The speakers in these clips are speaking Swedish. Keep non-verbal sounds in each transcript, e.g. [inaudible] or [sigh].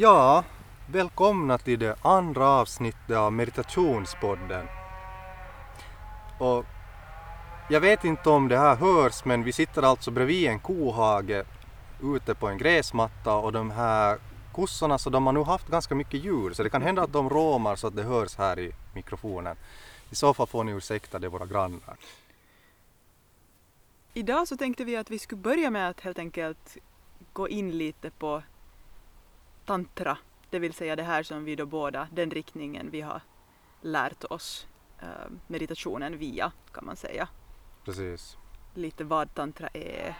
Ja, välkomna till det andra avsnittet av Meditationspodden. Och jag vet inte om det här hörs men vi sitter alltså bredvid en kohage ute på en gräsmatta och de här kossorna så de har nu haft ganska mycket djur så det kan hända att de råmar så att det hörs här i mikrofonen. I så fall får ni ursäkta, det är våra grannar. Idag så tänkte vi att vi skulle börja med att helt enkelt gå in lite på tantra, det vill säga det här som vi då båda, den riktningen vi har lärt oss eh, meditationen via kan man säga. Precis. Lite vad tantra är.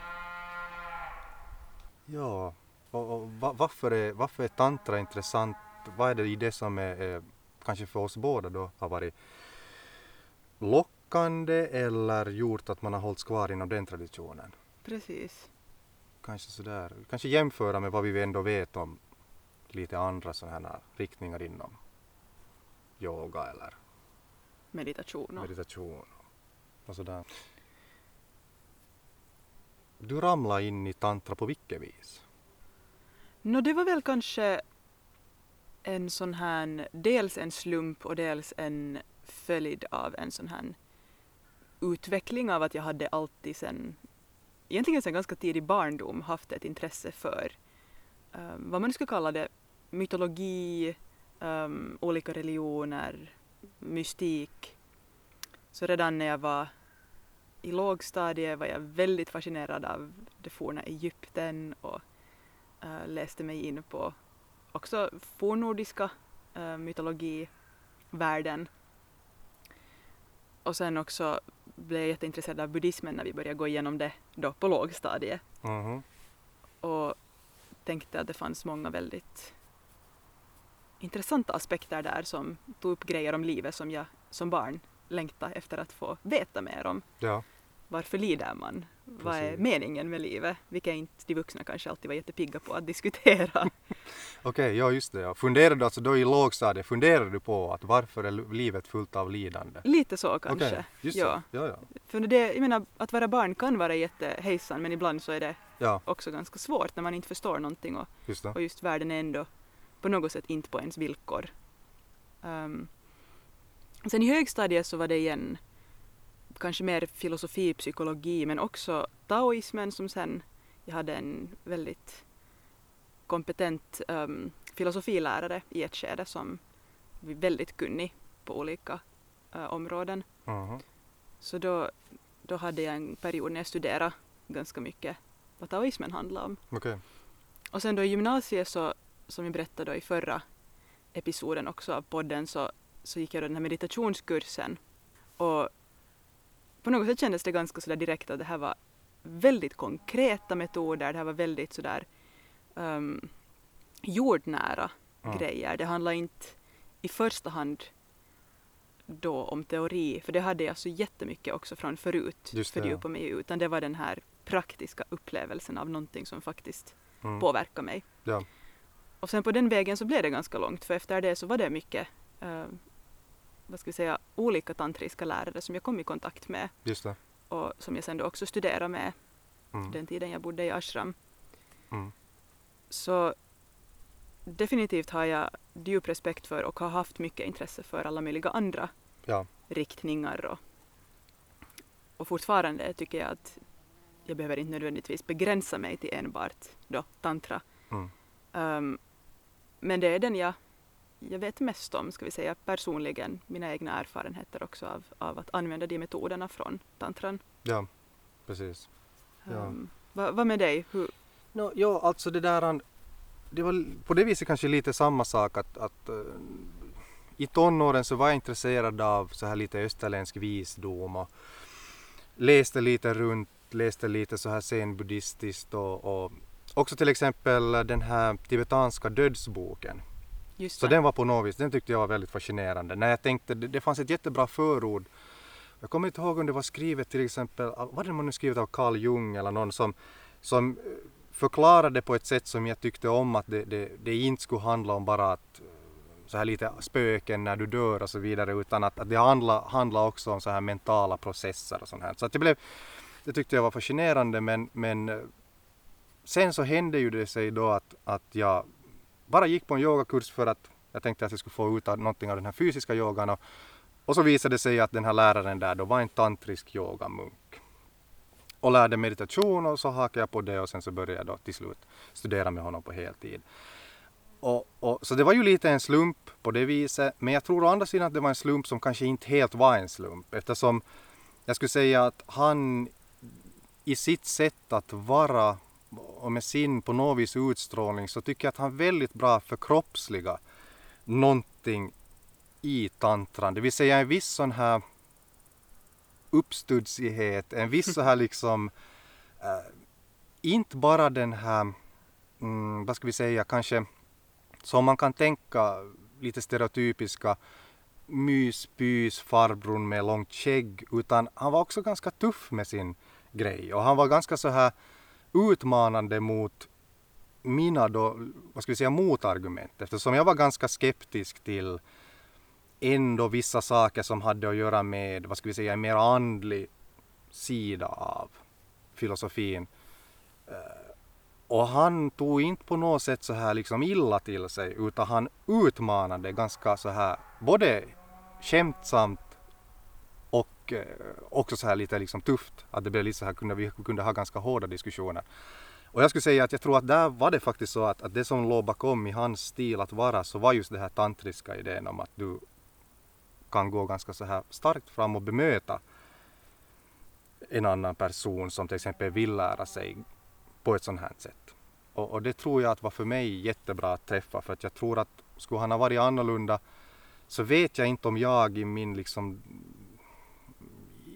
Ja, och, och va- varför, är, varför är tantra intressant? Vad är det i det som är, är kanske för oss båda då har varit lockande eller gjort att man har hållits kvar inom den traditionen? Precis. Kanske sådär, kanske jämföra med vad vi ändå vet om lite andra sådana här riktningar inom yoga eller Meditation. Meditation och sådär. Du ramlade in i tantra på vilket vis? Nå, det var väl kanske en sån här, dels en slump och dels en följd av en sån här utveckling av att jag hade alltid sen, egentligen sen ganska tidig barndom haft ett intresse för um, vad man ska kalla det, mytologi, um, olika religioner, mystik. Så redan när jag var i lågstadiet var jag väldigt fascinerad av det forna Egypten och uh, läste mig in på också fornnordiska uh, mytologivärlden. Och sen också blev jag jätteintresserad av buddhismen när vi började gå igenom det då på lågstadiet Mhm. och tänkte att det fanns många väldigt intressanta aspekter där som tog upp grejer om livet som jag som barn längtade efter att få veta mer om. Ja, Varför lider man? Vad är meningen med livet? Vilket inte de vuxna kanske alltid var jättepigga på att diskutera. [laughs] okej, ja just det. Ja. Funderade du alltså då i lågstadiet, funderade du på att varför är livet fullt av lidande? Lite så kanske. Okej, just ja. det. Ja, ja. För det, jag menar, att vara barn kan vara jättehejsan men ibland så är det Ja, också ganska svårt när man inte förstår någonting och, just och just världen är ändå på något sätt inte på ens villkor. Um, sen i högstadiet så var det igen kanske mer filosofi, psykologi men också taoismen som sen, jag hade en väldigt kompetent um, filosofilärare i ett skede som var väldigt kunnig på olika uh, områden. Mhm. Så då, då hade jag en period när jag studerade ganska mycket vad taoismen handlar om. Okej. Och sen då i gymnasiet så, som jag berättade i förra episoden också av podden, så, så gick jag då den här meditationskursen. Och på något sätt kändes det ganska sådär direkt att det här var väldigt konkreta metoder, det här var väldigt sådär um, jordnära Ja. grejer. Det handlar inte i första hand då om teori, för det hade jag så jättemycket också från förut, Just det, fördjupa mig i, utan det var den här praktiska upplevelsen av någonting som faktiskt Mm. påverkar mig. Ja. Och sen på den vägen så blev det ganska långt, för efter det så var det mycket eh, vad ska vi säga, olika tantriska lärare som jag kom i kontakt med och som jag sen då också studerade med Mm. den tiden jag bodde i ashram. Mm. Så definitivt har jag djup respekt för och har haft mycket intresse för alla möjliga andra Ja. riktningar och, och fortfarande tycker jag att jag behöver inte nödvändigtvis begränsa mig till enbart då tantra. Mm. Um, men det är den jag, jag vet mest om, ska vi säga personligen, mina egna erfarenheter också av, av att använda de metoderna från tantran. Ja, precis. Ja. Um, Va, vad med dig? Hur, No, ja, alltså det där, det var på det viset kanske lite samma sak att, att eh, i tonåren så var jag intresserad av så här lite österländsk visdom och läste lite runt, läste lite så här zen-buddhistiskt och, och också till exempel den här tibetanska dödsboken. Just Så det. den var på något vis, den tyckte jag var väldigt fascinerande. När jag tänkte, det, det fanns ett jättebra förord. Jag kommer inte ihåg om det var skrivet till exempel, var det nu skrivet av Carl Jung eller någon som, som eh, förklarade på ett sätt som jag tyckte om att det, det, det inte skulle handla om bara att eh, så här lite spöken när du dör och så vidare utan att, att det handlar, handlar också om så här mentala processer och sånt här. Så att det blev, det tyckte jag var fascinerande men, men eh, sen så hände ju det sig då att, att jag bara gick på en yogakurs för att jag tänkte att jag skulle få ut någonting av den här fysiska yogan och, och så visade det sig att den här läraren där då var en tantrisk yogamunk. Och lärde meditation och så hakade jag på det och sen så började jag då till slut studera med honom på heltid. Och, och, så det var ju lite en slump på det viset men jag tror å andra sidan att det var en slump som kanske inte helt var en slump eftersom jag skulle säga att han i sitt sätt att vara och med sin på något vis utstrålning så tycker jag att han väldigt bra förkroppsliga någonting i tantran. Det vill säga en viss sån här uppstudsighet, en viss så här [laughs] liksom eh, inte bara den här, mm, vad ska vi säga, kanske som man kan tänka lite stereotypiska myspys farbrorn med långt skägg utan han var också ganska tuff med sin grej och han var ganska så här utmanande mot mina då, vad ska vi säga, motargument eftersom jag var ganska skeptisk till ändå vissa saker som hade att göra med, vad ska vi säga, en mer andlig sida av filosofin. Eh, och han tog inte på något sätt så här liksom illa till sig utan han utmanade ganska så här både skämtsamt och eh, också så här lite liksom tufft. Att det blev lite så här, kunde, vi kunde ha ganska hårda diskussioner. Och jag skulle säga att jag tror att där var det faktiskt så att, att det som låg bakom i hans stil att vara så var just det här tantriska idén om att du kan gå ganska så här starkt fram och bemöta en annan person som till exempel vill lära sig på ett sånt här sätt. Och, och det tror jag att var för mig jättebra att träffa för att jag tror att skulle han ha varit annorlunda så vet jag inte om jag i min liksom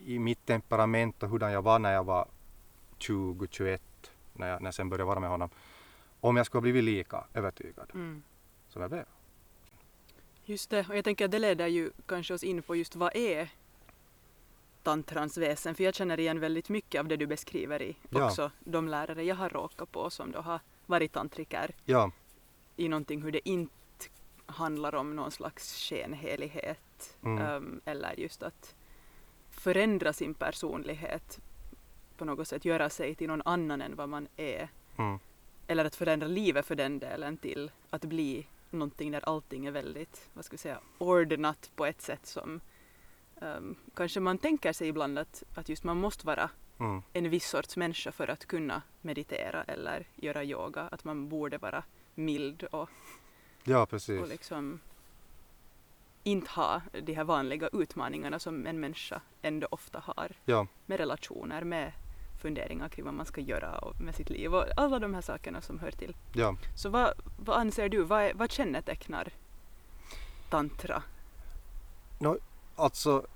i mitt temperament och hurdan jag var när jag var 20, 21 när jag, när jag sen började vara med honom. Om jag skulle ha blivit lika övertygad Mm. som jag blev. Just det, och jag tänker att det leder ju kanske oss in på just vad är tantrans väsen, för jag känner igen väldigt mycket av det du beskriver i Ja. också de lärare jag har råkat på som då har varit tantriker Ja, i någonting hur det inte handlar om någon slags skenhelighet Mm. ehm, eller just att förändra sin personlighet på något sätt, göra sig till någon annan än vad man är. Mm, eller att förändra livet för den delen till att bli någonting där allting är väldigt, vad ska vi säga, ordnat på ett sätt som ehm, kanske man tänker sig ibland att, att just man måste vara mm, en viss sorts människa för att kunna meditera eller göra yoga, att man borde vara mild och, ja precis. och liksom inte ha de här vanliga utmaningarna som en människa ändå ofta har Ja, med relationer, med funderingar kring vad man ska göra och med sitt liv och alla de här sakerna som hör till. ja. Så vad, vad anser du, vad, är, vad kännetecknar tantra? Alltså,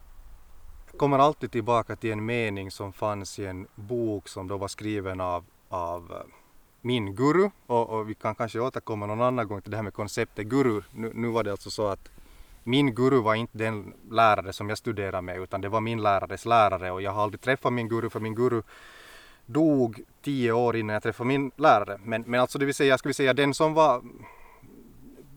jag kommer alltid tillbaka till en mening som fanns i en bok som då var skriven av, av eh, min guru och, och vi kan kanske återkomma någon annan gång till det här med konceptet guru. Nu, nu var det alltså så att min guru var inte den lärare som jag studerade med utan det var min lärares lärare och jag har aldrig träffat min guru för min guru dog tio år innan jag träffade min lärare. Men, men alltså det vill säga, ska vi säga den som var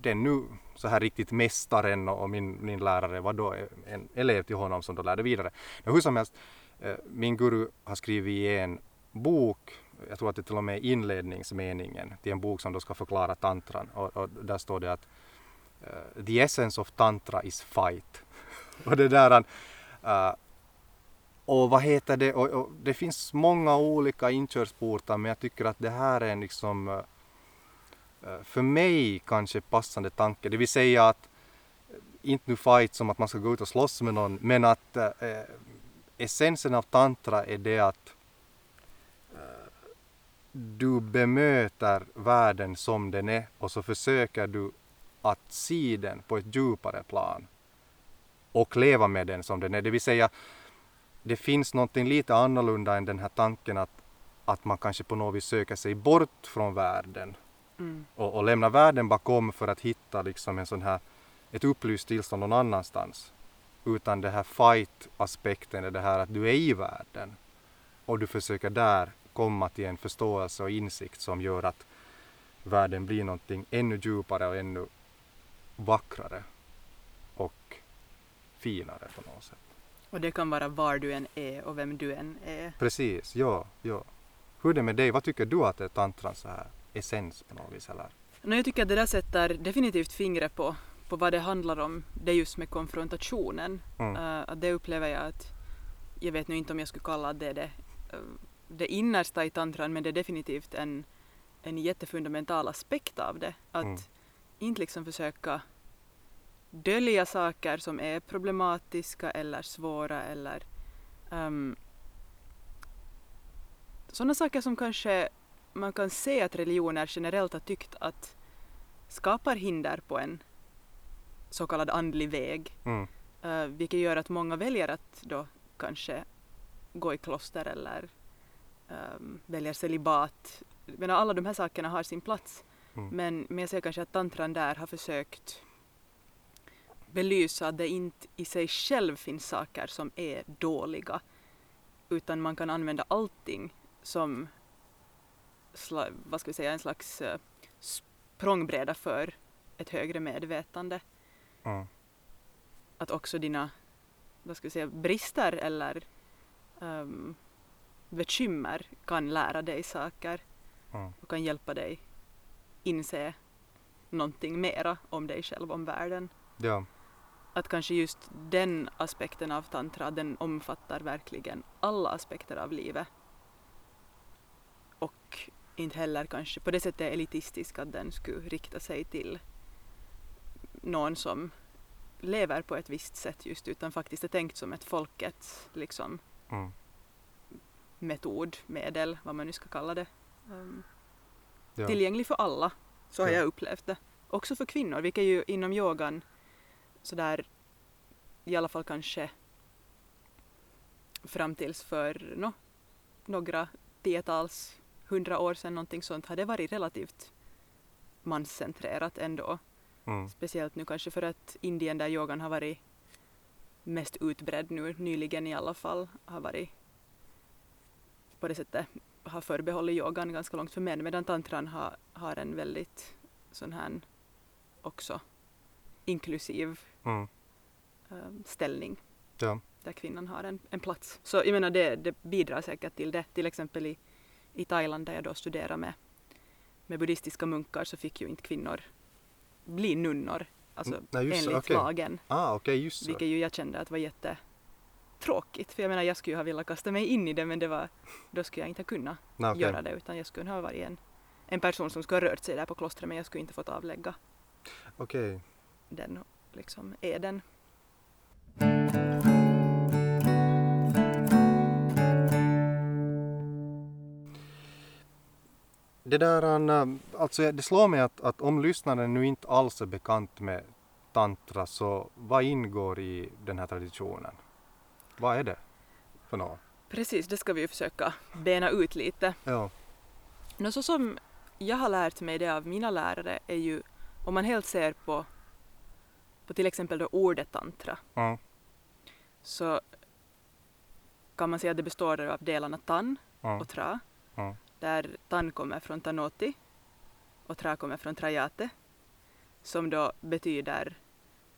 den nu så här riktigt mästaren och min, min lärare var då en elev till honom som då lärde vidare. Men hur som helst, eh, min guru har skrivit i en bok, jag tror att det till och med är inledningsmeningen till en bok som då ska förklara tantran och, och där står det att uh, the essence of tantra is fight. [laughs] och det där uh, och vad heter det, och, och det finns många olika inkörsportar men jag tycker att det här är en liksom uh, för mig kanske passande tanke. Det vill säga att inte nu fight som att man ska gå ut och slåss med någon men att eh, essensen av tantra är det att du bemöter världen som den är och så försöker du att se den på ett djupare plan och leva med den som den är. Det vill säga, det finns någonting lite annorlunda än den här tanken att, att man kanske på något vis söker sig bort från världen Mm. och, och lämna världen bakom för att hitta liksom en sån här, ett upplyst tillstånd någon annanstans. Utan det här fight-aspekten är det här att du är i världen och du försöker där komma till en förståelse och insikt som gör att världen blir någonting ännu djupare och ännu vackrare och finare på något sätt. Och det kan vara var du än är och vem du än är. Precis, ja, ja. Hur är det med dig? Vad tycker du att är tantrans så här essens på något vis eller? No, jag tycker att det där sätter definitivt fingret på, på vad det handlar om, det just med konfrontationen. Mm. Uh, att det upplever jag att, jag vet nu inte om jag skulle kalla det det, uh, det innersta i tantran, men det är definitivt en, en jättefundamental aspekt av det. Att Mm. Inte liksom försöka dölja saker som är problematiska eller svåra eller um, sådana saker som kanske man kan se att religioner generellt har tyckt att skapar hinder på en så kallad andlig väg, Mm. uh, vilket gör att många väljer att då kanske gå i kloster eller um, väljer celibat. Menar, alla de här sakerna har sin plats, Mm. men, men jag ser kanske att tantran där har försökt belysa att det inte i sig själv finns saker som är dåliga, utan man kan använda allting som vad ska vi säga, en slags uh, språngbräda för ett högre medvetande. Mm. Att också dina vad ska vi säga, brister eller um, bekymmer kan lära dig saker Mm. och kan hjälpa dig inse någonting mera om dig själv, om världen. Ja, Att kanske just den aspekten av tantra, den omfattar verkligen alla aspekter av livet. Och inte heller kanske på det sättet elitistisk att den skulle rikta sig till någon som lever på ett visst sätt just utan faktiskt är tänkt som ett folkets liksom, mm. metod, medel, vad man nu ska kalla det. Um, ja. tillgänglig för alla, så har Ja. jag upplevt det. Också för kvinnor, vilket ju inom yogan sådär i alla fall kanske fram tills för no, några tiotals, hundra år sedan någonting sånt har det varit relativt manscentrerat ändå. Mm. Speciellt nu kanske för att Indien där yogan har varit mest utbredd nu nyligen i alla fall har varit på det sättet har förbehållit yogan ganska långt för män medan tantran har, har en väldigt sån här också inklusiv Mm. um, ställning Ja. där kvinnan har en, en plats. Så jag menar det, det bidrar säkert till det. Till exempel i, i Thailand där jag då studerar med, med buddhistiska munkar så fick ju inte kvinnor bli nunnor, alltså Mm, nej, just så, enligt okej. lagen. Ah, okej, just så. Vilket ju jag kände att var jättetråkigt. För jag menar jag skulle ju ha velat kasta mig in i det men det var, då skulle jag inte Nej, okej. göra det utan jag skulle ha varit en, en person som skulle ha rört sig där på klostret men jag skulle inte fått avlägga Okej. den liksom eden. Det där, alltså det slår mig att, att om lyssnaren nu inte alls är bekant med tantra så vad ingår i den här traditionen? Vad är det för något? Precis, det ska vi ju försöka bena ut lite. Ja. Nå, så som jag har lärt mig det av mina lärare är ju om man helt ser på, på till exempel då ordet tantra Mm. så kan man säga att det består av delarna tan Mm. och tra. Mm. Där tan kommer från tanoti och tra kommer från trajate som då betyder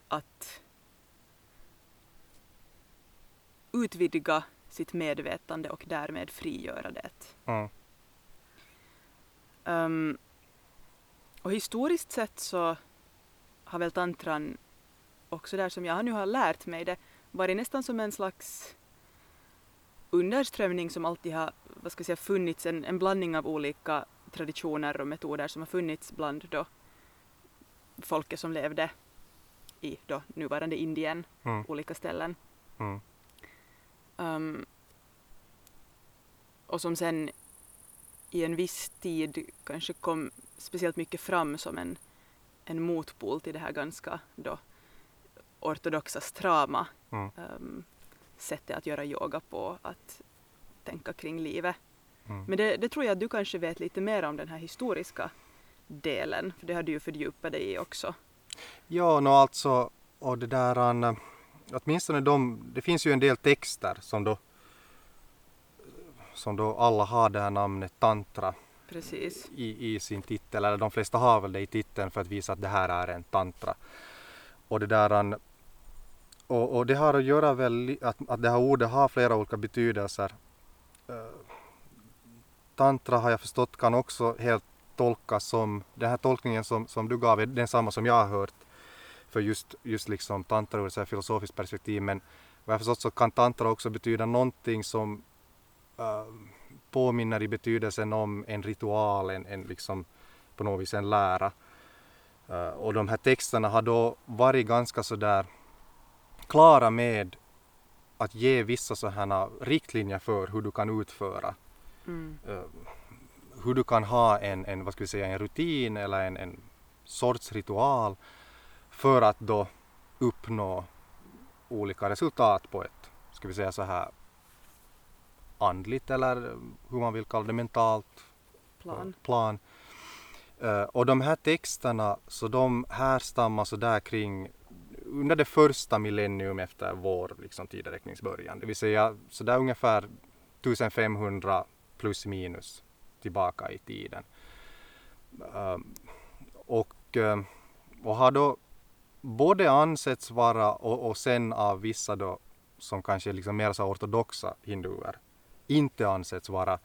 att utvidga sitt medvetande och därmed frigöra det. Mm. Um, och historiskt sett så har väl tantran också där som jag nu har lärt mig det varit nästan som en slags underströmning som alltid har vad ska jag säga, funnits, en, en blandning av olika traditioner och metoder som har funnits bland då folket som levde i då nuvarande Indien, Mm. olika ställen. Mm. Um, och som sen i en viss tid kanske kom speciellt mycket fram som en, en motpol till det här ganska då ortodoxa strama Mm. um, sättet att göra yoga på, att tänka kring livet. Mm. Men det, det tror jag att du kanske vet lite mer om den här historiska delen, för det har du ju fördjupat dig i också. Ja, nå alltså, och det där, an, åtminstone de, det finns ju en del texter som då, som då alla har det här namnet tantra Precis. i, i sin titel, eller de flesta har väl det i titeln för att visa att det här är en tantra. Och det där, och, och det har att göra väl att, att det här ordet har flera olika betydelser. Eh, Tantra har jag förstått kan också helt tolkas som, den här tolkningen som, som du gav är densamma som jag har hört för just, just liksom tantra ur ett filosofiskt perspektiv men vad jag förstått så kan tantra också betyda någonting som eh, påminner i betydelsen om en ritual, en, en liksom på något vis en lära. Eh, och de här texterna har då varit ganska sådär klara med att ge vissa sådana riktlinjer för hur du kan utföra Mm. eh, hur du kan ha en, en, vad ska vi säga, en rutin eller en, en sorts ritual för att då uppnå olika resultat på ett, ska vi säga så här, andligt eller hur man vill kalla det, mentalt Plan. plan. Eh, och de här texterna, så de härstammar så där kring under det första millennium efter vår liksom, tideräkningsbörjan. Det vill säga så där ungefär 1500 plus minus tillbaka i tiden. Um, och, um, och har då både ansetts vara och, och sen av vissa då som kanske är liksom mer så ortodoxa hinduer inte ansetts vara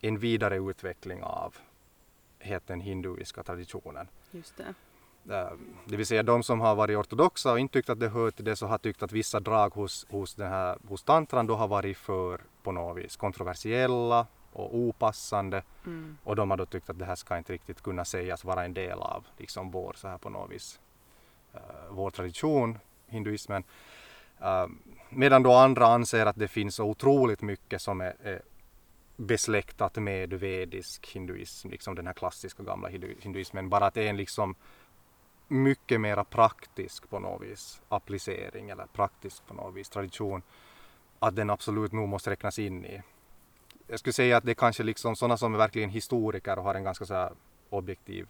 en vidare utveckling av den hinduiska traditionen. Just det. Eh, Det vill säga de som har varit ortodoxa och inte tyckt att det hör till det så har tyckt att vissa drag hos, hos, den här, hos tantran då har varit för på något vis kontroversiella och opassande Mm. och de har då tyckt att det här ska inte riktigt kunna sägas vara en del av liksom vår så här på något vis Eh, vår tradition, hinduismen. Eh, medan då andra anser att det finns så otroligt mycket som är, är besläktat med vedisk hinduism, liksom den här klassiska gamla hindu- hinduismen, bara att det är en liksom mycket mera praktisk på något vis applicering eller praktisk på något vis tradition att den absolut nog måste räknas in i. Jag skulle säga att det är kanske liksom sådana som är verkligen historiker och har en ganska så här objektiv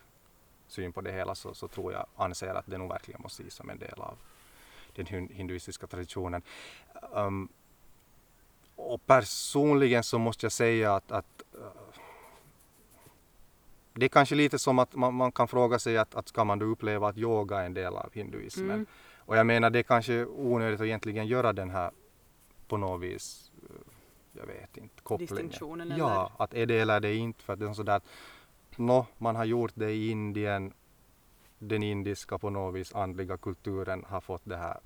syn på det hela så, så tror jag anser att det nog verkligen måste ses som en del av den hin- hinduistiska traditionen. Um, och personligen så måste jag säga att, att uh, det är kanske lite som att man, man kan fråga sig att, att ska man då uppleva att yoga är en del av hinduismen? Mm. Och jag menar det är kanske onödigt att egentligen göra den här på något vis, eh, jag vet inte, kopplingen. Distinktionen Ja, eller? att är det eller är det inte för att det är sådär att nå, man har gjort det i Indien, den indiska på något vis andliga kulturen har fått det här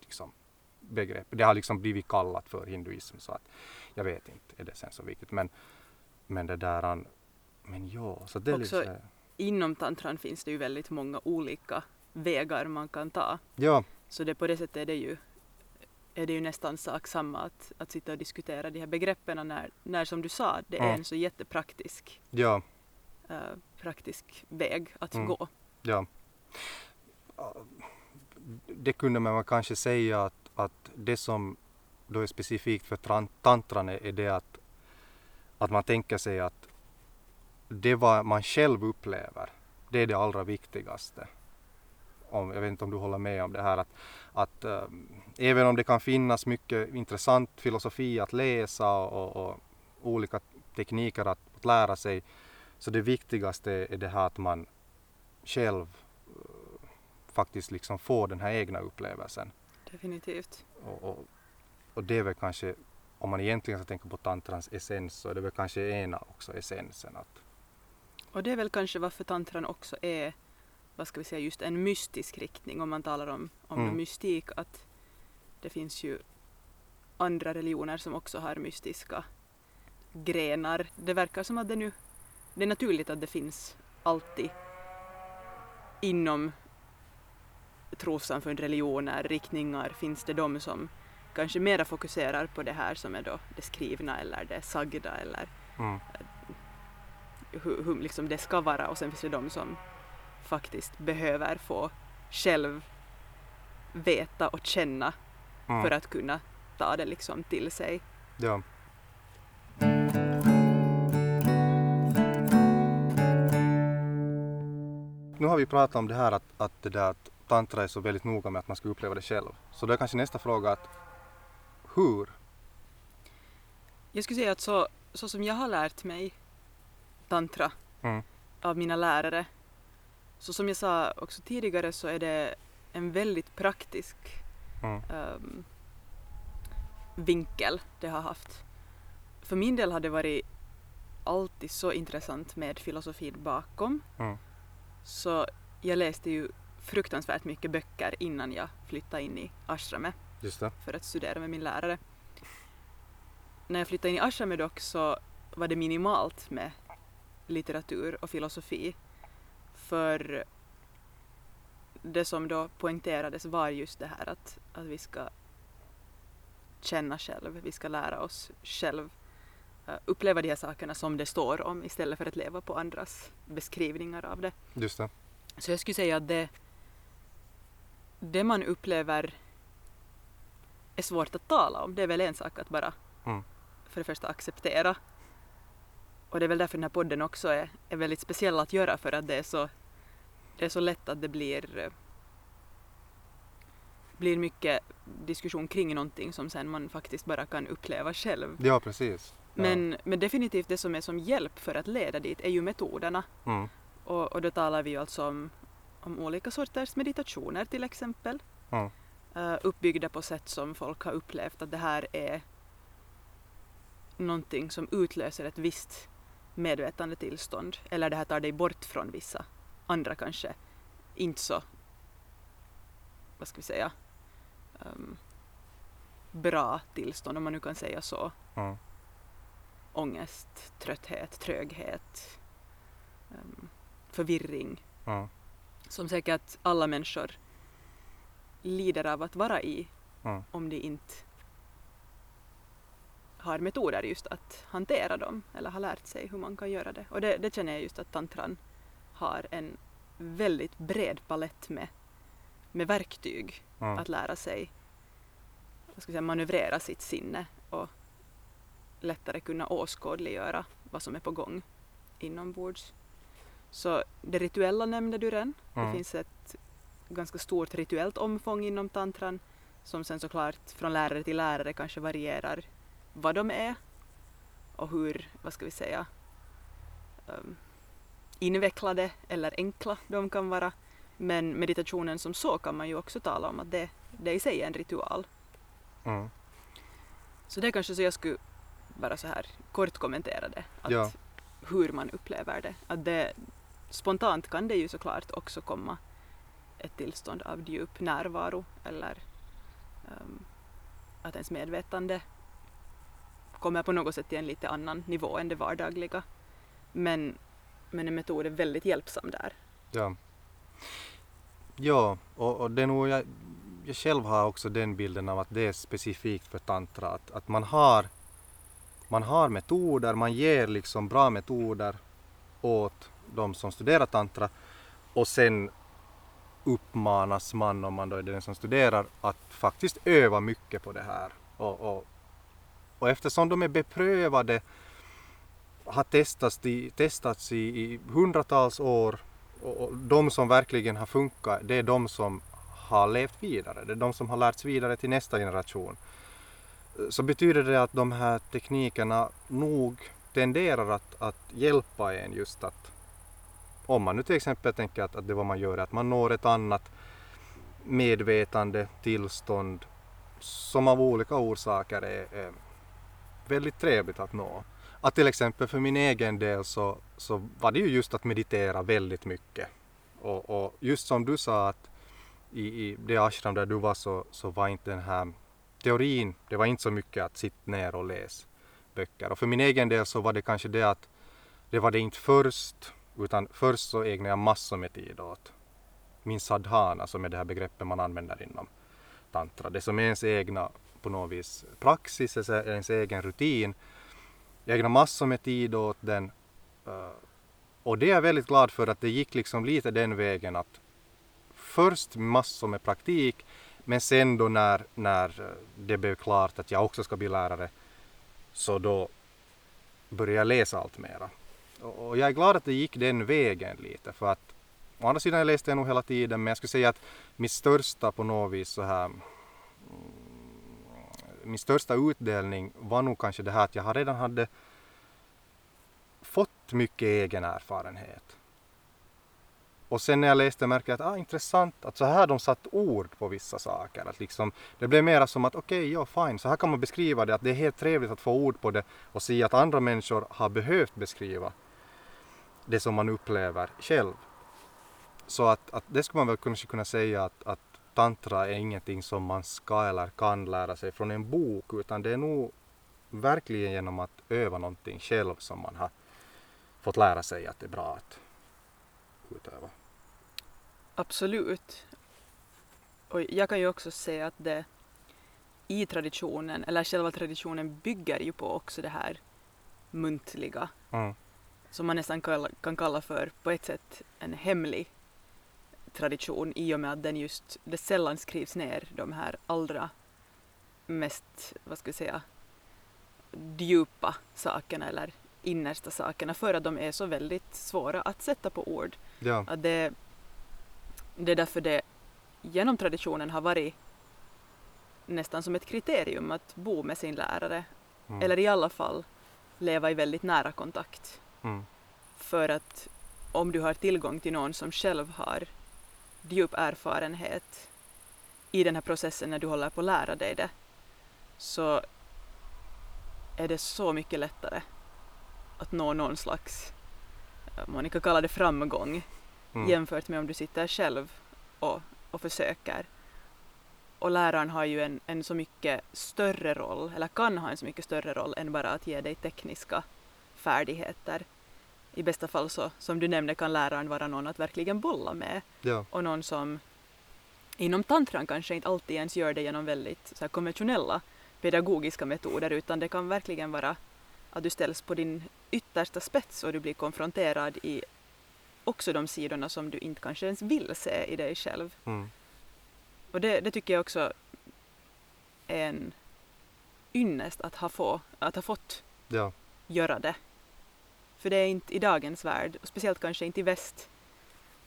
liksom, begrepp. Det har liksom blivit kallat för hinduism så att jag vet inte, är det sen så viktigt men, men det där men ja, så det är Också- liksom, Inom tantran finns det ju väldigt många olika vägar man kan ta. ja, Så det på det sättet är det ju, är det ju nästan sak samma att, att sitta och diskutera de här begreppen när, när som du sa, det är Mm. en så jättepraktisk ja, eh, praktisk väg att Mm. gå. Ja. Det kunde man kanske säga att, att det som då är specifikt för tran- tantran är, det att, att man tänker sig att det vad man själv upplever, det är det allra viktigaste. Om, jag vet inte om du håller med om det här att, att ähm, även om det kan finnas mycket intressant filosofi att läsa och, och, olika tekniker att, att lära sig så det viktigaste är det här att man själv eh, faktiskt liksom får den här egna upplevelsen. Definitivt. Och, och, och det är väl kanske, om man egentligen ska tänka på tantrans essens, så är det väl kanske ena också essensen. Att, Och det är väl kanske varför tantran också är, vad ska vi säga, just en mystisk riktning om man talar om, om Mm. mystik. Att det finns ju andra religioner som också har mystiska grenar. Det verkar som att det nu, det är naturligt att det finns alltid inom trossamfund, religioner, riktningar finns det de som kanske mera fokuserar på det här som är då det skrivna eller det sagda eller Mm. hur, hur liksom det ska vara och sen finns det de som faktiskt behöver få själv veta och känna Mm. för att kunna ta det liksom till sig. Ja. Nu har vi pratat om det här att, att, det där, att tantra är så väldigt noga med att man ska uppleva det själv. Så då är kanske nästa fråga att hur? Jag skulle säga att så, så som jag har lärt mig tantra Mm. av mina lärare, så som jag sa också tidigare så är det en väldigt praktisk Mm. ehm, vinkel det har haft. För min del har det varit alltid så intressant med filosofin bakom. Mm. Så jag läste ju fruktansvärt mycket böcker innan jag flyttade in i ashramet Just det. för att studera med min lärare. När jag flyttade in i ashramet dock så var det minimalt med litteratur och filosofi. För det som då poängterades var just det här att, att vi ska känna själv, vi ska lära oss själv eh, uppleva de här sakerna som det står om istället för att leva på andras beskrivningar av det. Just det. Så jag skulle säga att det, det man upplever är svårt att tala om. Det är väl en sak att bara Mm. för det första acceptera. Och det är väl därför den här podden också är, är väldigt speciell att göra för att det är så, det är så lätt att det blir eh, blir mycket diskussion kring någonting som sen man faktiskt bara kan uppleva själv. Ja, precis. Ja. Men, men definitivt det som är som hjälp för att leda dit är ju metoderna. Mm. Och, och då talar vi ju alltså om, om olika sorters meditationer till exempel. Mm. Eh, uppbyggda på sätt som folk har upplevt att det här är någonting som utlöser ett visst medvetandetillstånd. Eller det här tar dig bort från vissa andra kanske inte så, vad ska vi säga, ehm, bra tillstånd om man nu kan säga så. Mm. Ångest, trötthet, tröghet, ehm, förvirring Mm. som säkert alla människor lider av att vara i Mm. om de inte har metoder just att hantera dem eller har lärt sig hur man kan göra det. Och det, det känner jag just att tantran har en väldigt bred palett med, med verktyg Mm. att lära sig vad ska jag säga, manövrera sitt sinne och lättare kunna åskådliggöra vad som är på gång inombords. Så det rituella nämnde du redan. Mm. Det finns ett ganska stort rituellt omfång inom tantran som sen såklart från lärare till lärare kanske varierar vad de är och hur, vad ska vi säga, um, invecklade eller enkla de kan vara. Men meditationen som så kan man ju också tala om att det, det i sig är en ritual. Mm. Så det är kanske så jag skulle bara så här kort kommentera det. Att Ja. Hur man upplever det. Att det. Spontant kan det ju såklart också komma ett tillstånd av djup närvaro eller ehm, att ens medvetande kommer på något sätt till en lite annan nivå än det vardagliga. Men, men en metod är väldigt hjälpsam där. Ja. Ja, och, och det är nog jag, jag själv har också den bilden av att det är specifikt för tantra. Att, att man, har, man har metoder, man ger liksom bra metoder åt de som studerar tantra och sen uppmanas man, om man då är den som studerar, att faktiskt öva mycket på det här. Och, och, och eftersom de är beprövade, har testats i, testats i, i hundratals år och de som verkligen har funkat, det är de som har levt vidare. Det är de som har lärts vidare till nästa generation. Så betyder det att de här teknikerna nog tenderar att, att hjälpa en just att om man nu till exempel tänker att, att det vad man gör är att man når ett annat medvetande tillstånd som av olika orsaker är, är väldigt trevligt att nå. Att till exempel för min egen del så, så var det ju just att meditera väldigt mycket. Och, och just som du sa att i, i det ashram där du var så, så var inte den här teorin, det var inte så mycket att sitta ner och läsa böcker. Och för min egen del så var det kanske det att det var det inte först, utan först så ägnade jag massor med tid åt min sadhana som är det här begreppet man använder inom tantra. Det som är ens egna på något vis praxis, ens egen rutin jag ägnade massor med tid åt den. Eh, och det är jag väldigt glad för att det gick liksom lite den vägen att först massor med praktik men sen då när, när eh, det blev klart att jag också ska bli lärare så då började jag läsa allt mera. Och, jag är glad att det gick den vägen lite för att å andra sidan jag läste jag nog hela tiden men jag skulle säga att mitt största på något vis så här min största utdelning var nog kanske det här att jag redan hade fått mycket egen erfarenhet. Och sen när jag läste märkte jag att ah, intressant att så här har de satt ord på vissa saker. Att liksom, det blev mera som att okej, okay, ja fine, så här kan man beskriva det. Att det är helt trevligt att få ord på det och se att andra människor har behövt beskriva det som man upplever själv. Så att, att det skulle man väl kanske kunna säga att, att tantra är ingenting som man ska eller kan lära sig från en bok utan det är nog verkligen genom att öva någonting själv som man har fått lära sig att det är bra att utöva. Absolut. Och jag kan ju också säga att det i traditionen, eller själva traditionen bygger ju på också det här muntliga. Mm. Som man nästan kan kalla för, på ett sätt, en hemlig tradition i och med att den just, det sällan skrivs ner de här allra mest, vad ska jag säga, djupa sakerna eller innersta sakerna för att de är så väldigt svåra att sätta på ord. Ja. Att det, det är därför det genom traditionen har varit nästan som ett kriterium att bo med sin lärare. Mm. Eller i alla fall leva i väldigt nära kontakt. Mm. För att om du har tillgång till någon som själv har djup erfarenhet i den här processen när du håller på att lära dig det så är det så mycket lättare att nå någon slags, man kan kalla det framgång, mm. jämfört med om du sitter själv och, och försöker. Och läraren har ju en, en så mycket större roll, eller kan ha en så mycket större roll än bara att ge dig tekniska färdigheter. I bästa fall så, som du nämnde, kan läraren vara någon att verkligen bolla med. Ja. Och någon som inom tantran kanske inte alltid ens gör det genom väldigt så konventionella pedagogiska metoder utan det kan verkligen vara att du ställs på din yttersta spets och du blir konfronterad i också de sidorna som du inte kanske ens vill se i dig själv. Mm. Och det, det, tycker jag också är en ynnest att ha, få, att ha fått ja. göra det. För det är inte i dagens värld, och speciellt kanske inte i väst,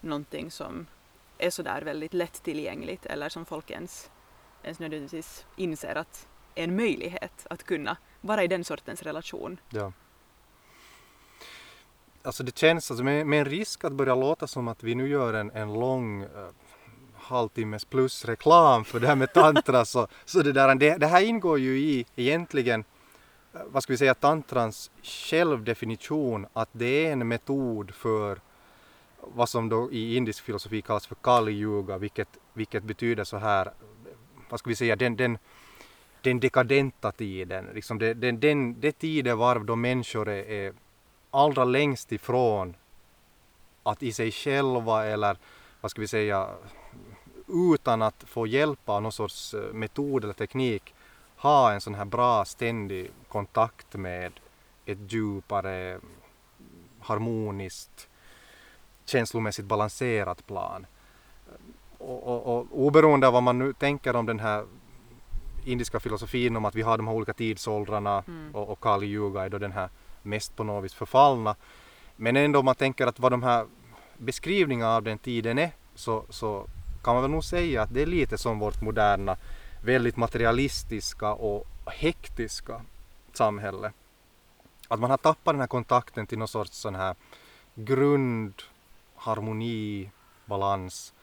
någonting som är sådär väldigt lättillgängligt eller som folk ens, ens nödvändigtvis inser att är en möjlighet att kunna vara i den sortens relation. Ja. Alltså det känns alltså med, med en risk att börja låta som att vi nu gör en, en lång uh, halvtimmes plus reklam för det här med tantra så, så det, där, det, det här ingår ju i egentligen vad ska vi säga tantrans självdefinition att det är en metod för vad som då i indisk filosofi kallas för kali yuga vilket, vilket betyder så här vad ska vi säga den, den den dekadenta tiden, liksom det, den, den, det tidevarv då människor är, är allra längst ifrån att i sig själva eller vad ska vi säga utan att få hjälp av någon sorts eh, metod eller teknik ha en sån här bra ständig kontakt med ett djupare harmoniskt känslomässigt balanserat plan. Och, och, och oberoende av vad man nu tänker om den här indiska filosofin om att vi har de här olika tidsåldrarna mm. och, och Kali Yuga är då den här mest på något vis förfallna. Men ändå om man tänker att vad de här beskrivningarna av den tiden är så, så kan man väl nog säga att det är lite som vårt moderna väldigt materialistiska och hektiska samhälle. Att man har tappat den här kontakten till någon sorts sån här grund, harmoni, balans.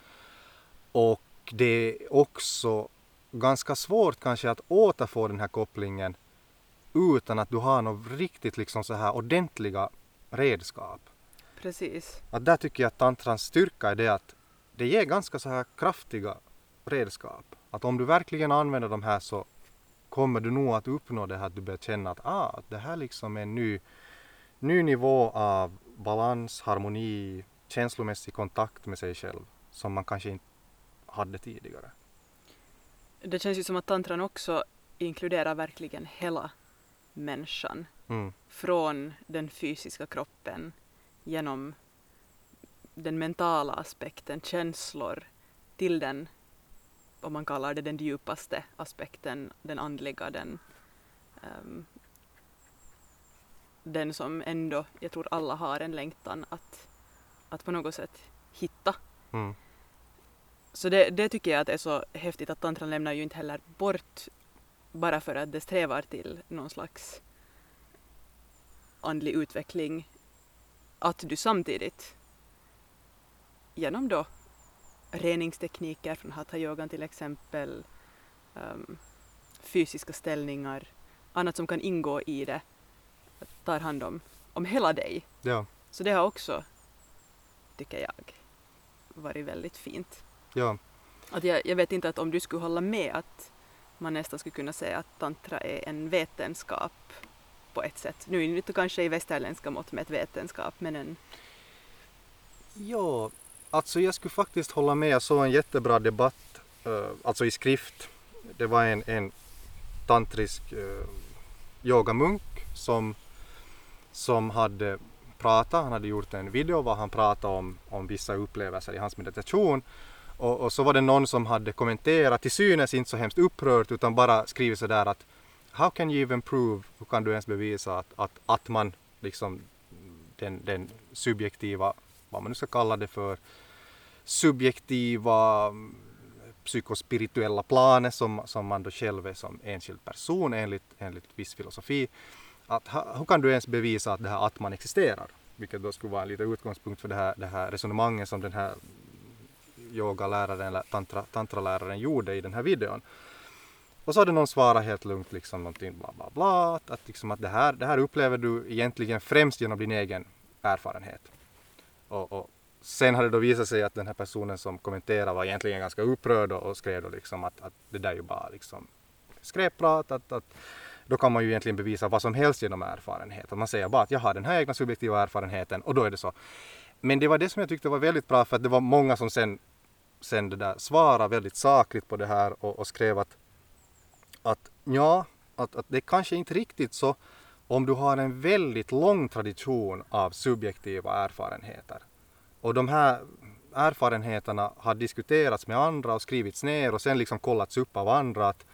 Och det är också ganska svårt kanske att återfå den här kopplingen utan att du har något riktigt liksom så här ordentliga redskap. Precis. Att där tycker jag att tantrans styrka är det att det ger ganska så här kraftiga redskap. Att om du verkligen använder de här så kommer du nog att uppnå det här att du börjar känna att ah, det här liksom är en ny, ny nivå av balans, harmoni, känslomässig kontakt med sig själv som man kanske inte hade tidigare. Det känns ju som att tantran också inkluderar verkligen hela människan. Mm. från den fysiska kroppen genom den mentala aspekten, känslor, till den, om man kallar det den djupaste aspekten, den andliga, den, ehm, den som ändå, jag tror alla har en längtan att, att på något sätt hitta. Mm. Så det, det tycker jag att är så häftigt att tantran lämnar ju inte heller bort bara för att det strävar till någon slags andlig utveckling att du samtidigt genom då reningstekniker från hatha-yogan till exempel, ehm, fysiska ställningar, annat som kan ingå i det, tar hand om, om hela dig. Ja, Så det har också, tycker jag, varit väldigt fint. ja, Att jag, jag vet inte att om du skulle hålla med att man nästan skulle kunna säga att tantra är en vetenskap på ett sätt. Nu är det kanske i västerländska mått med ett vetenskap men en... Ja, alltså jag skulle faktiskt hålla med. Jag såg en jättebra debatt, eh, alltså i skrift. Det var en, en tantrisk uh, yogamunk som, som hade pratat, han hade gjort en video var han pratade om, om vissa upplevelser i hans meditation. Och, och så var det någon som hade kommenterat, till synes inte så hemskt upprört utan bara skrivit sådär att How can you even prove, hur kan du ens bevisa att, att, att man liksom den, den subjektiva, vad man nu ska kalla det för, subjektiva mm, psykospirituella planet som, som man då själv är som enskild person enligt, enligt viss filosofi. Att, hur kan du ens bevisa att det här atman existerar? Vilket då skulle vara en liten utgångspunkt för det här, det här resonemanget som den här yogaläraren eller tantra, tantraläraren gjorde i den här videon. Och så hade någon svarat helt lugnt liksom någonting bla bla bla att, att, liksom att det, här, det här upplever du egentligen främst genom din egen erfarenhet. Och, och sen hade det då visat sig att den här personen som kommenterade var egentligen ganska upprörd och, och skrev då liksom att, att det där är ju bara liksom skräpprat, att, att då kan man ju egentligen bevisa vad som helst genom erfarenhet. Att man säger bara att jag har den här egna subjektiva erfarenheten och då är det så. Men det var det som jag tyckte var väldigt bra för att det var många som sen, sen det där svarade väldigt sakligt på det här och, och skrev att, att ja, att, att det är kanske inte riktigt så om du har en väldigt lång tradition av subjektiva erfarenheter. Och de här erfarenheterna har diskuterats med andra och skrivits ner och sen liksom kollats upp av andra att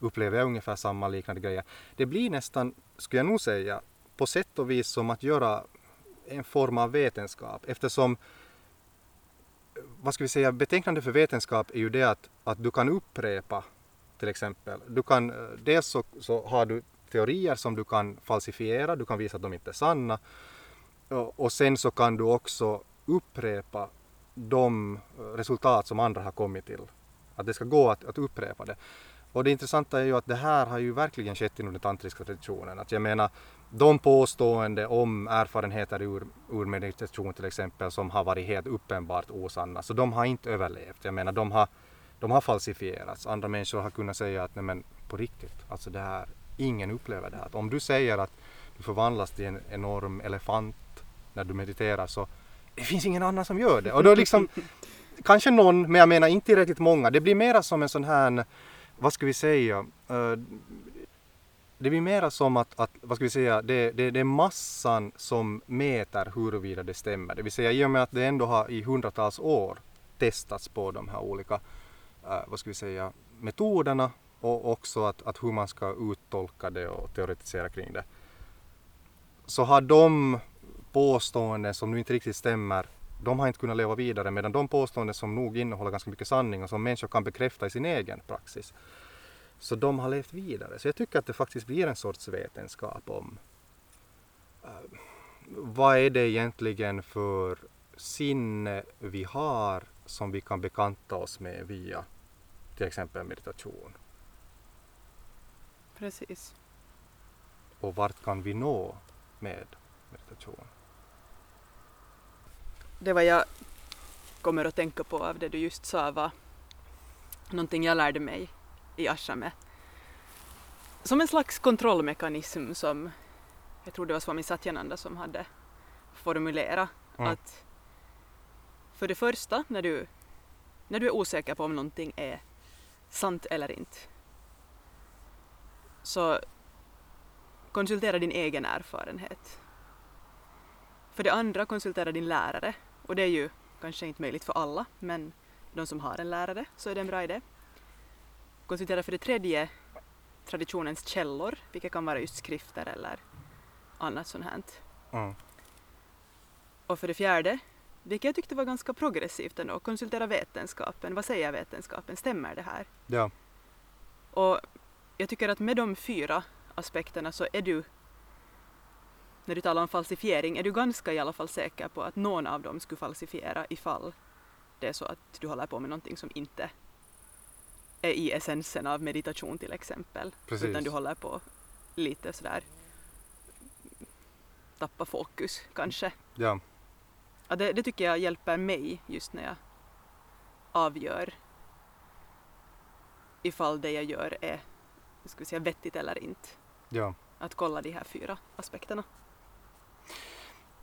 upplever jag ungefär samma liknande grejer. Det blir nästan, skulle jag nog säga, på sätt och vis som att göra en form av vetenskap eftersom vad ska vi säga, betecknande för vetenskap är ju det att, att du kan upprepa till exempel. Du kan, dels så, så har du teorier som du kan falsifiera, du kan visa att de inte är sanna och, och sen så kan du också upprepa de eh, resultat som andra har kommit till. Att det ska gå att, att upprepa det. Och det intressanta är ju att det här har ju verkligen skett inom den tantriska traditionen. Att jag menar, de påstående om erfarenheter ur, ur meditation till exempel som har varit helt uppenbart osanna, så de har inte överlevt. Jag menar, de har, de har falsifierats. Andra människor har kunnat säga att nej men på riktigt, alltså det här, ingen upplever det här. Att om du säger att du förvandlas till en enorm elefant när du mediterar så det finns ingen annan som gör det. Och då liksom, kanske någon, men jag menar inte tillräckligt många. Det blir mera som en sån här vad ska vi säga, eh, det blir mera som att, att vad ska vi säga, det, det, det är massan som mäter huruvida det stämmer. Det vill säga i och med att det ändå har i hundratals år testats på de här olika, eh, vad ska vi säga, metoderna och också att, att hur man ska uttolka det och teoretisera kring det. Så har de påståenden som nu inte riktigt stämmer de har inte kunnat leva vidare medan de påståenden som nog innehåller ganska mycket sanning och som människor kan bekräfta i sin egen praxis. Så de har levt vidare. Så jag tycker att det faktiskt blir en sorts vetenskap om uh, vad är det egentligen för sinne vi har som vi kan bekanta oss med via till exempel meditation. Precis. Och vart kan vi nå med meditation? Det vad jag kommer att tänka på av det du just sa var någonting jag lärde mig i ashramet. Som en slags kontrollmekanism som jag tror det var Swami Satyananda som hade formulerat Mm. att för det första när du, när du är osäker på om någonting är sant eller inte så konsultera din egen erfarenhet. För det andra, konsultera din lärare. Och det är ju kanske inte möjligt för alla, men de som har en lärare så är det en bra idé. Konsultera för det tredje traditionens källor, vilket kan vara just skrifter eller annat sånt här. Mm. Och för det fjärde, vilket jag tyckte var ganska progressivt ändå, konsultera vetenskapen. Vad säger vetenskapen? Stämmer det här? Ja. Och jag tycker att med de fyra aspekterna så är du, när du talar om falsifiering, är du ganska i alla fall säker på att någon av dem skulle falsifiera ifall det är så att du håller på med någonting som inte är i essensen av meditation till exempel. Precis. Utan du håller på lite sådär tappa fokus kanske. Ja. Ja, det, det tycker jag hjälper mig just när jag avgör ifall det jag gör är ska vi säga, vettigt eller inte. Ja. Att kolla de här fyra aspekterna.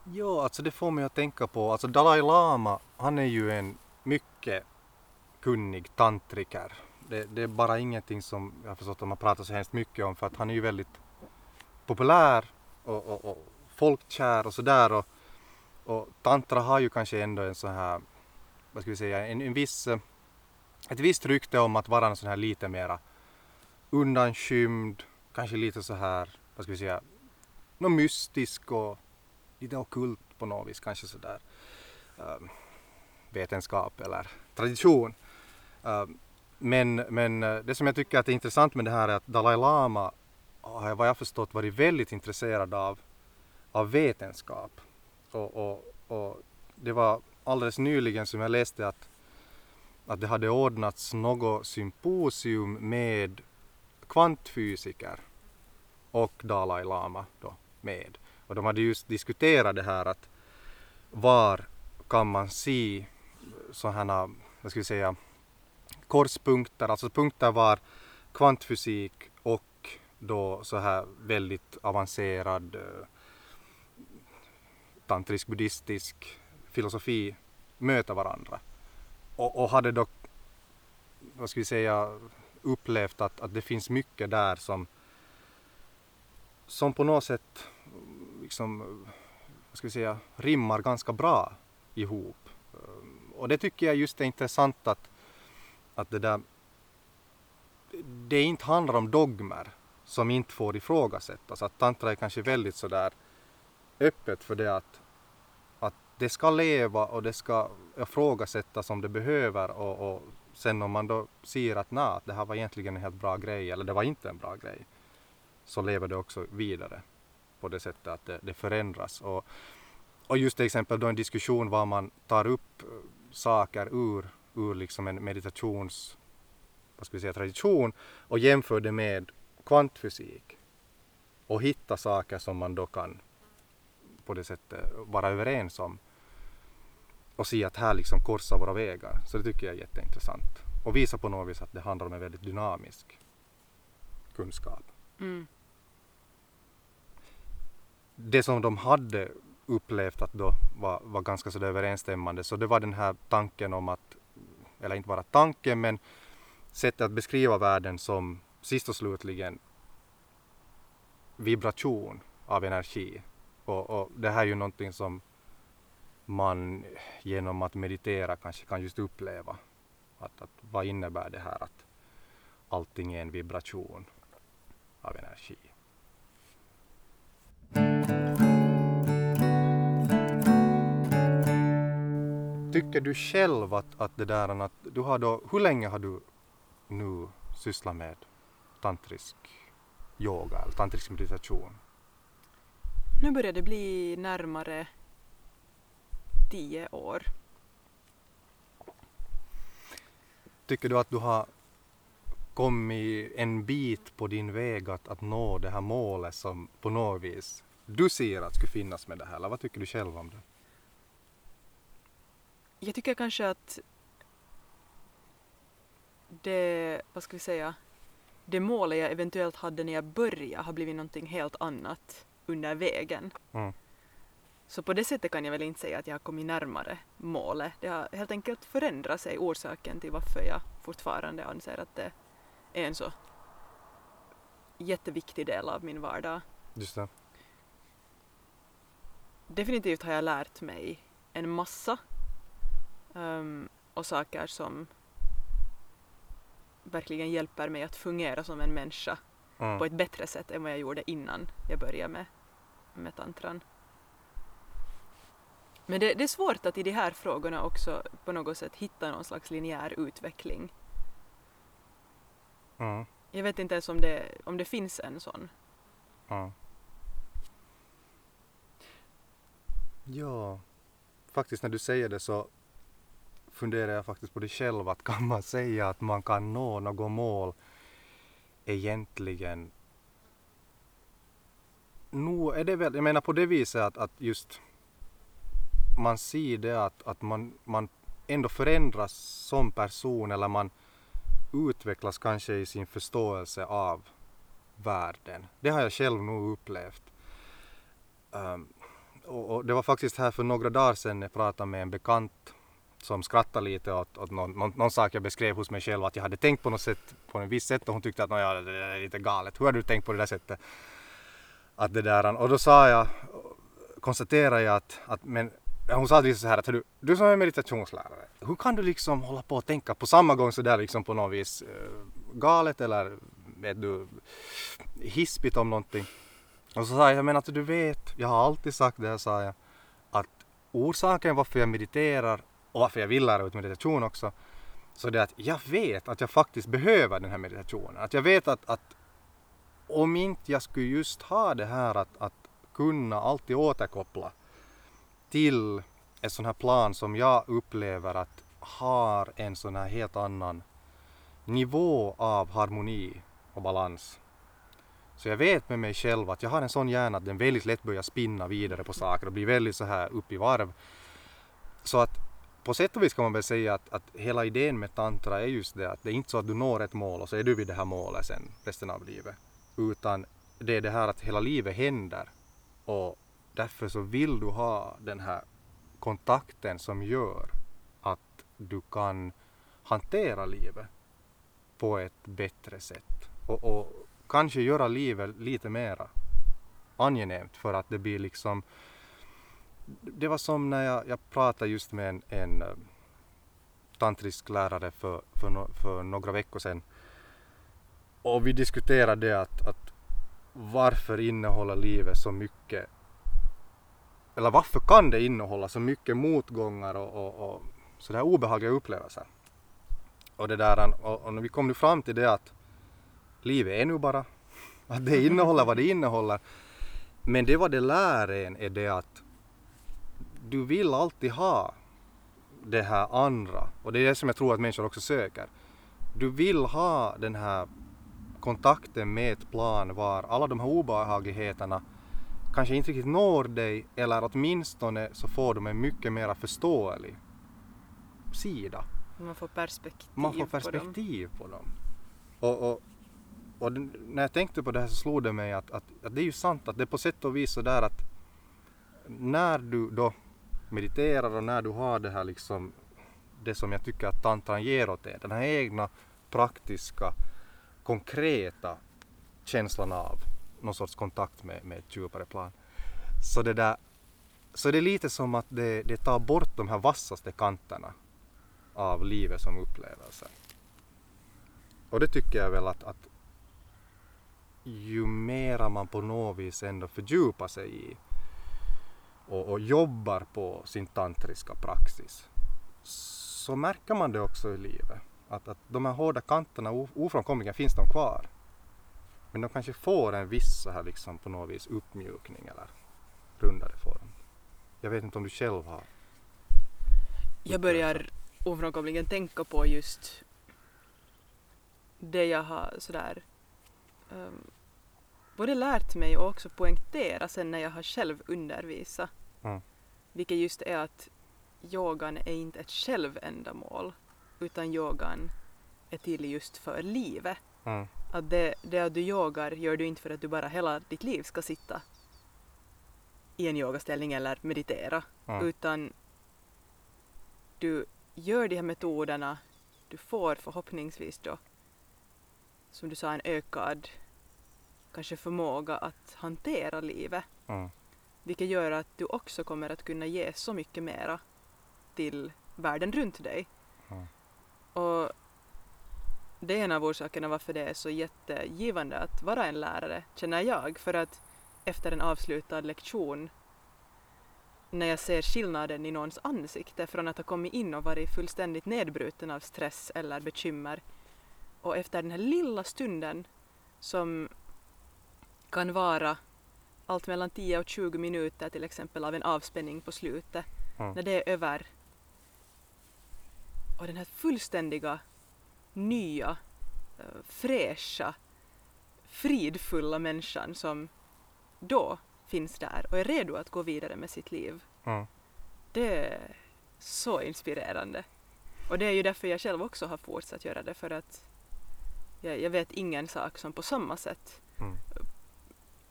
Ja, alltså det får mig att tänka på, alltså Dalai Lama, han är ju en mycket kunnig tantriker. Det, det är bara ingenting som jag har förstått att man pratar så hemskt mycket om för att han är ju väldigt populär och, och, och folkkär och sådär och, och tantra har ju kanske ändå en sån här, vad ska vi säga, en, en viss, ett visst rykte om att vara en sån här lite mera undanskymd, kanske lite så här, vad ska vi säga, något mystisk och lite ockult på något vis, kanske sådär um, vetenskap eller tradition. Um, men, men eh, det som jag tycker att är intressant med det här är att Dalai Lama har vad jag förstått varit väldigt intresserad av, av vetenskap. Och, och, och det var alldeles nyligen som jag läste att, att det hade ordnats något symposium med kvantfysiker och Dalai Lama då med. Och de hade just diskuterat det här att var kan man se sådana, vad ska vi säga, korspunkter, alltså punkter var kvantfysik och då så här väldigt avancerad eh, tantrisk buddhistisk filosofi möta varandra. Och, och hade dock, vad ska vi säga, upplevt att, att det finns mycket där som, som på något sätt liksom, vad ska vi säga, rimmar ganska bra ihop. Ehm, och det tycker jag just är intressant att, att det där, det inte handlar om dogmer som inte får ifrågasättas. Att tantra är kanske väldigt sådär öppet för det att, att det ska leva och det ska ifrågasättas om det behöver och, och sen om man då ser att nej, det här var egentligen en helt bra grej eller det var inte en bra grej så lever det också vidare på det sättet att det, det förändras. Och, och just till exempel då en diskussion var man tar upp eh, saker ur, ur liksom en meditations vad ska vi säga, tradition och jämför det med kvantfysik och hitta saker som man då kan på det sättet vara överens om och se att här liksom korsar våra vägar. Så det tycker jag är jätteintressant och visar på något vis att det handlar om en väldigt dynamisk kunskap. Mm. Det som de hade upplevt att då var, var ganska så överensstämmande så det var den här tanken om att, eller inte bara tanken men sättet att beskriva världen som sist och slutligen vibration av energi. Och, och det här är ju någonting som man genom att meditera kanske kan just uppleva. Att, att vad innebär det här att allting är en vibration av energi. Tycker du själv att, att det där att du har då, hur länge har du nu sysslat med tantrisk yoga eller tantrisk meditation? Nu börjar det bli närmare tio år. Tycker du att du har kommit en bit på din väg att, att nå det här målet som på något vis du ser att skulle finnas med det här? Eller vad tycker du själv om det? Jag tycker kanske att det, vad ska vi säga, det målet jag eventuellt hade när jag började har blivit någonting helt annat under vägen. Mm. Så på det sättet kan jag väl inte säga att jag har kommit närmare målet. Det har helt enkelt förändrat sig orsaken till varför jag fortfarande anser att det är en så jätteviktig del av min vardag Just det. Definitivt har jag lärt mig en massa um, och saker som verkligen hjälper mig att fungera som en människa Mm. på ett bättre sätt än vad jag gjorde innan jag började med, med tantran. Men det, det är svårt att i de här frågorna också på något sätt hitta någon slags linjär utveckling. Mm. Jag vet inte ens om det, om det finns en sån. Ja. Ja, faktiskt när du säger det så funderar jag faktiskt på det själv att kan man säga att man kan nå något mål egentligen? Nu är det väl, jag menar på det viset att, att just man ser det att, att man, man ändå förändras som person eller man utvecklas kanske i sin förståelse av världen. Det har jag själv nog upplevt. Um, och, och det var faktiskt här för några dagar sedan jag pratade med en bekant som skrattade lite åt, åt någon, någon, någon sak jag beskrev hos mig själv att jag hade tänkt på något sätt på en viss sätt och hon tyckte att ja, det är lite galet. Hur har du tänkt på det där sättet? Att det där, och då sa jag, konstaterade jag att, att men hon sa liksom så här att du, du som är meditationslärare, hur kan du liksom hålla på och tänka på samma gång sådär liksom på något vis eh, galet eller vet du hispigt om någonting? Och så sa jag, men att du vet, jag har alltid sagt det, sa jag, att orsaken varför jag mediterar och varför jag vill lära ut meditation också, så det är att jag vet att jag faktiskt behöver den här meditationen. Att jag vet att, att om inte jag skulle just ha det här att, att kunna alltid återkoppla till ett sån här plan som jag upplever att har en sån här helt annan nivå av harmoni och balans. Så jag vet med mig själv att jag har en sån hjärna att den väldigt lätt börjar spinna vidare på saker och blir väldigt så här upp i varv. Så att på sätt och vis kan man väl säga att, att hela idén med tantra är just det att det är inte så att du når ett mål och så är du vid det här målet sen resten av livet. Utan det är det här att hela livet händer och därför så vill du ha den här kontakten som gör att du kan hantera livet på ett bättre sätt. Och, och kanske göra livet lite mera angenämt för att det blir liksom det var som när jag, jag pratade just med en, en eh, tantrisk lärare för, för, no, för några veckor sedan. Och vi diskuterade det att, att varför innehåller livet så mycket eller varför kan det innehålla så mycket motgångar och, och, och sådär obehagliga upplevelser. Och det där, och, och vi kom nu fram till det att livet är nu bara, [laughs] att det innehåller vad det innehåller. Men det vad det lär en är det att du vill alltid ha det här andra och det är det som jag tror att människor också söker. Du vill ha den här kontakten med ett plan var alla de här obehagligheterna kanske inte riktigt når dig eller åtminstone så får de en mycket mer förståelig sida. Man får perspektiv, Man får på dem. perspektiv på dem. Och, och, och när jag tänkte på det här så slog det mig att, att, att det är ju sant att det är på sätt och vis så där att när du då mediterar och när du har det här liksom det som jag tycker att tantran ger åt dig, den här egna praktiska konkreta känslan av någon sorts kontakt med, med ett djupare plan. Så det där så det är lite som att det, det tar bort de här vassaste kanterna av livet som upplevelse. Och det tycker jag väl att, att ju mera man på något vis ändå fördjupar sig i och, och jobbar på sin tantriska praxis så märker man det också i livet. Att, att de här hårda kanterna ofrånkomligen finns de kvar. Men de kanske får en viss så här liksom på något vis uppmjukning eller rundare form. Jag vet inte om du själv har. Jag börjar ofrånkomligen tänka på just det jag har sådär um, både lärt mig och också poängtera sen när jag har själv undervisat. Mm. Vilket just är att yogan är inte ett självändamål utan yogan är till just för livet. Mm. Att det, det att du yogar gör du inte för att du bara hela ditt liv ska sitta i en yogaställning eller meditera. Mm. Utan du gör de här metoderna, du får förhoppningsvis då, som du sa, en ökad kanske förmåga att hantera livet. Mm. Vilket gör att du också kommer att kunna ge så mycket mera till världen runt dig. Mm. Och det är en av orsakerna varför det är så jättegivande att vara en lärare, känner jag. För att efter en avslutad lektion, när jag ser skillnaden i någons ansikte från att ha kommit in och varit fullständigt nedbruten av stress eller bekymmer och efter den här lilla stunden som kan vara allt mellan 10 och 20 minuter till exempel av en avspänning på slutet, Mm. när det är över och den här fullständiga, nya, eh, fräscha, fridfulla människan som då finns där och är redo att gå vidare med sitt liv. Mm. Det är så inspirerande. Och det är ju därför jag själv också har fortsatt göra det för att jag, jag vet ingen sak som på samma sätt Mm.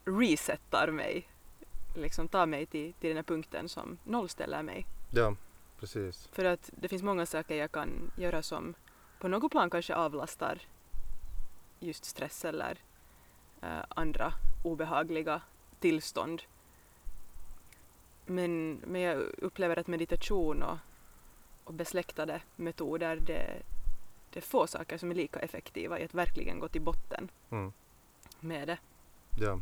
resetar mig, liksom tar mig till, till den här punkten som nollställer mig. Ja, precis. För att det finns många saker jag kan göra som på något plan kanske avlastar just stress eller eh, andra obehagliga tillstånd. Men, men jag upplever att meditation och, och besläktade metoder det, det är få saker som är lika effektiva i att verkligen gå till botten Mm. med det. Ja.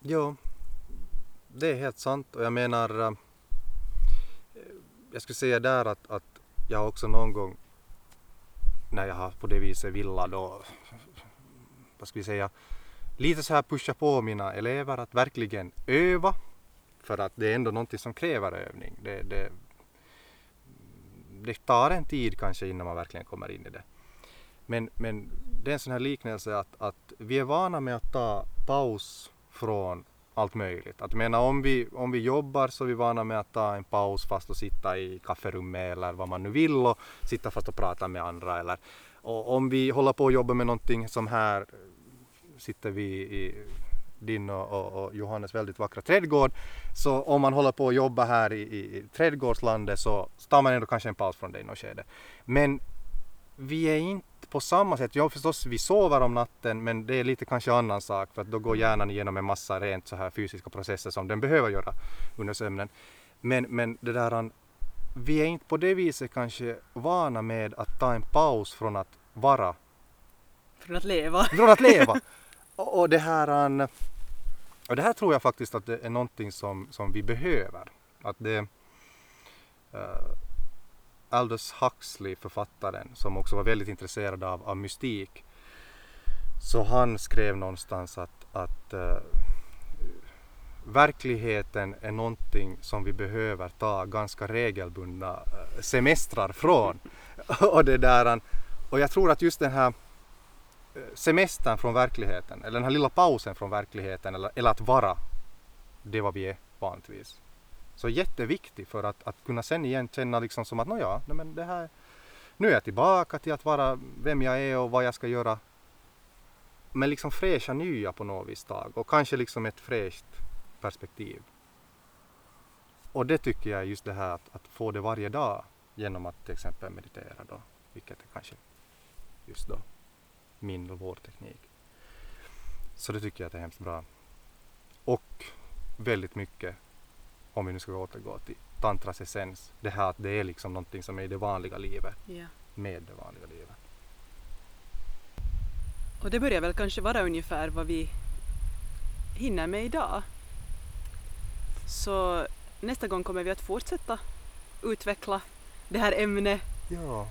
Ja, det är helt sant och jag menar eh, jag skulle säga där att, att jag har också någon gång när jag har på det viset villa då vad ska vi säga lite så här pusha på mina elever att verkligen öva för att det är ändå någonting som kräver övning. Det, det, det tar en tid kanske innan man verkligen kommer in i det. Men, men det är en sån här liknelse att, att vi är vana med att ta paus från allt möjligt. Att menar om vi, om vi jobbar så är vi vana med att ta en paus fast och sitta i kafferummet eller vad man nu vill och sitta fast och prata med andra. Eller, och om vi håller på att jobba med någonting som här sitter vi i din och, och, och Johannes väldigt vackra trädgård. Så om man håller på att jobba här i, i, i trädgårdslandet så tar man ändå kanske en paus från det i något skede. Men vi är inte på samma sätt. Ja förstås, vi sover om natten men det är lite kanske annan sak för att då går hjärnan igenom en massa rent så här fysiska processer som den behöver göra under sömnen. Men, men det där, vi är inte på det viset kanske vana med att ta en paus från att vara, Från att leva. [laughs] från att leva. [laughs] Och, och det här, och det här tror jag faktiskt att det är någonting som, som vi behöver. Att det, uh, Aldous Huxley, författaren, som också var väldigt intresserad av, av mystik. Så han skrev någonstans att, att uh, verkligheten är någonting som vi behöver ta ganska regelbundna eh, semestrar från. [laughs] och, det där, och jag tror att just den här eh, semestern från verkligheten, eller den här lilla pausen från verkligheten, eller, eller att vara det vad vi är vanligtvis så jätteviktig för att, att kunna sen igen känna liksom som att nåja, nej men det här, nu är jag tillbaka till att vara vem jag är och vad jag ska göra. Men liksom fräscha nya på något vis tag och kanske liksom ett fräscht perspektiv. Och det tycker jag är just det här att, att få det varje dag genom att till exempel meditera då, vilket är kanske just då min och vår teknik. Så det tycker jag att det är hemskt bra. Och väldigt mycket om vi nu ska återgå till tantras essens, det här att det är liksom någonting som är i det vanliga livet, Ja. med det vanliga livet. Och det börjar väl kanske vara ungefär vad vi hinner med idag. Så nästa gång kommer vi att fortsätta utveckla det här ämnet. Ja,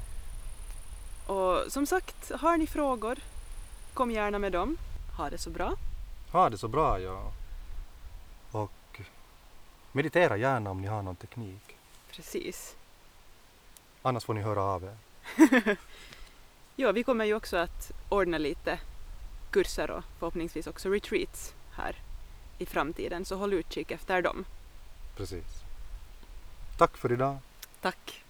Och som sagt, har ni frågor, kom gärna med dem. Ha det så bra. ha det så bra ja. Meditera gärna om ni har någon teknik. Precis. Annars får ni höra av er. [laughs] Ja, vi kommer ju också att ordna lite kurser och förhoppningsvis också retreats här i framtiden, så håll utkik efter dem. Precis. Tack för idag. Tack!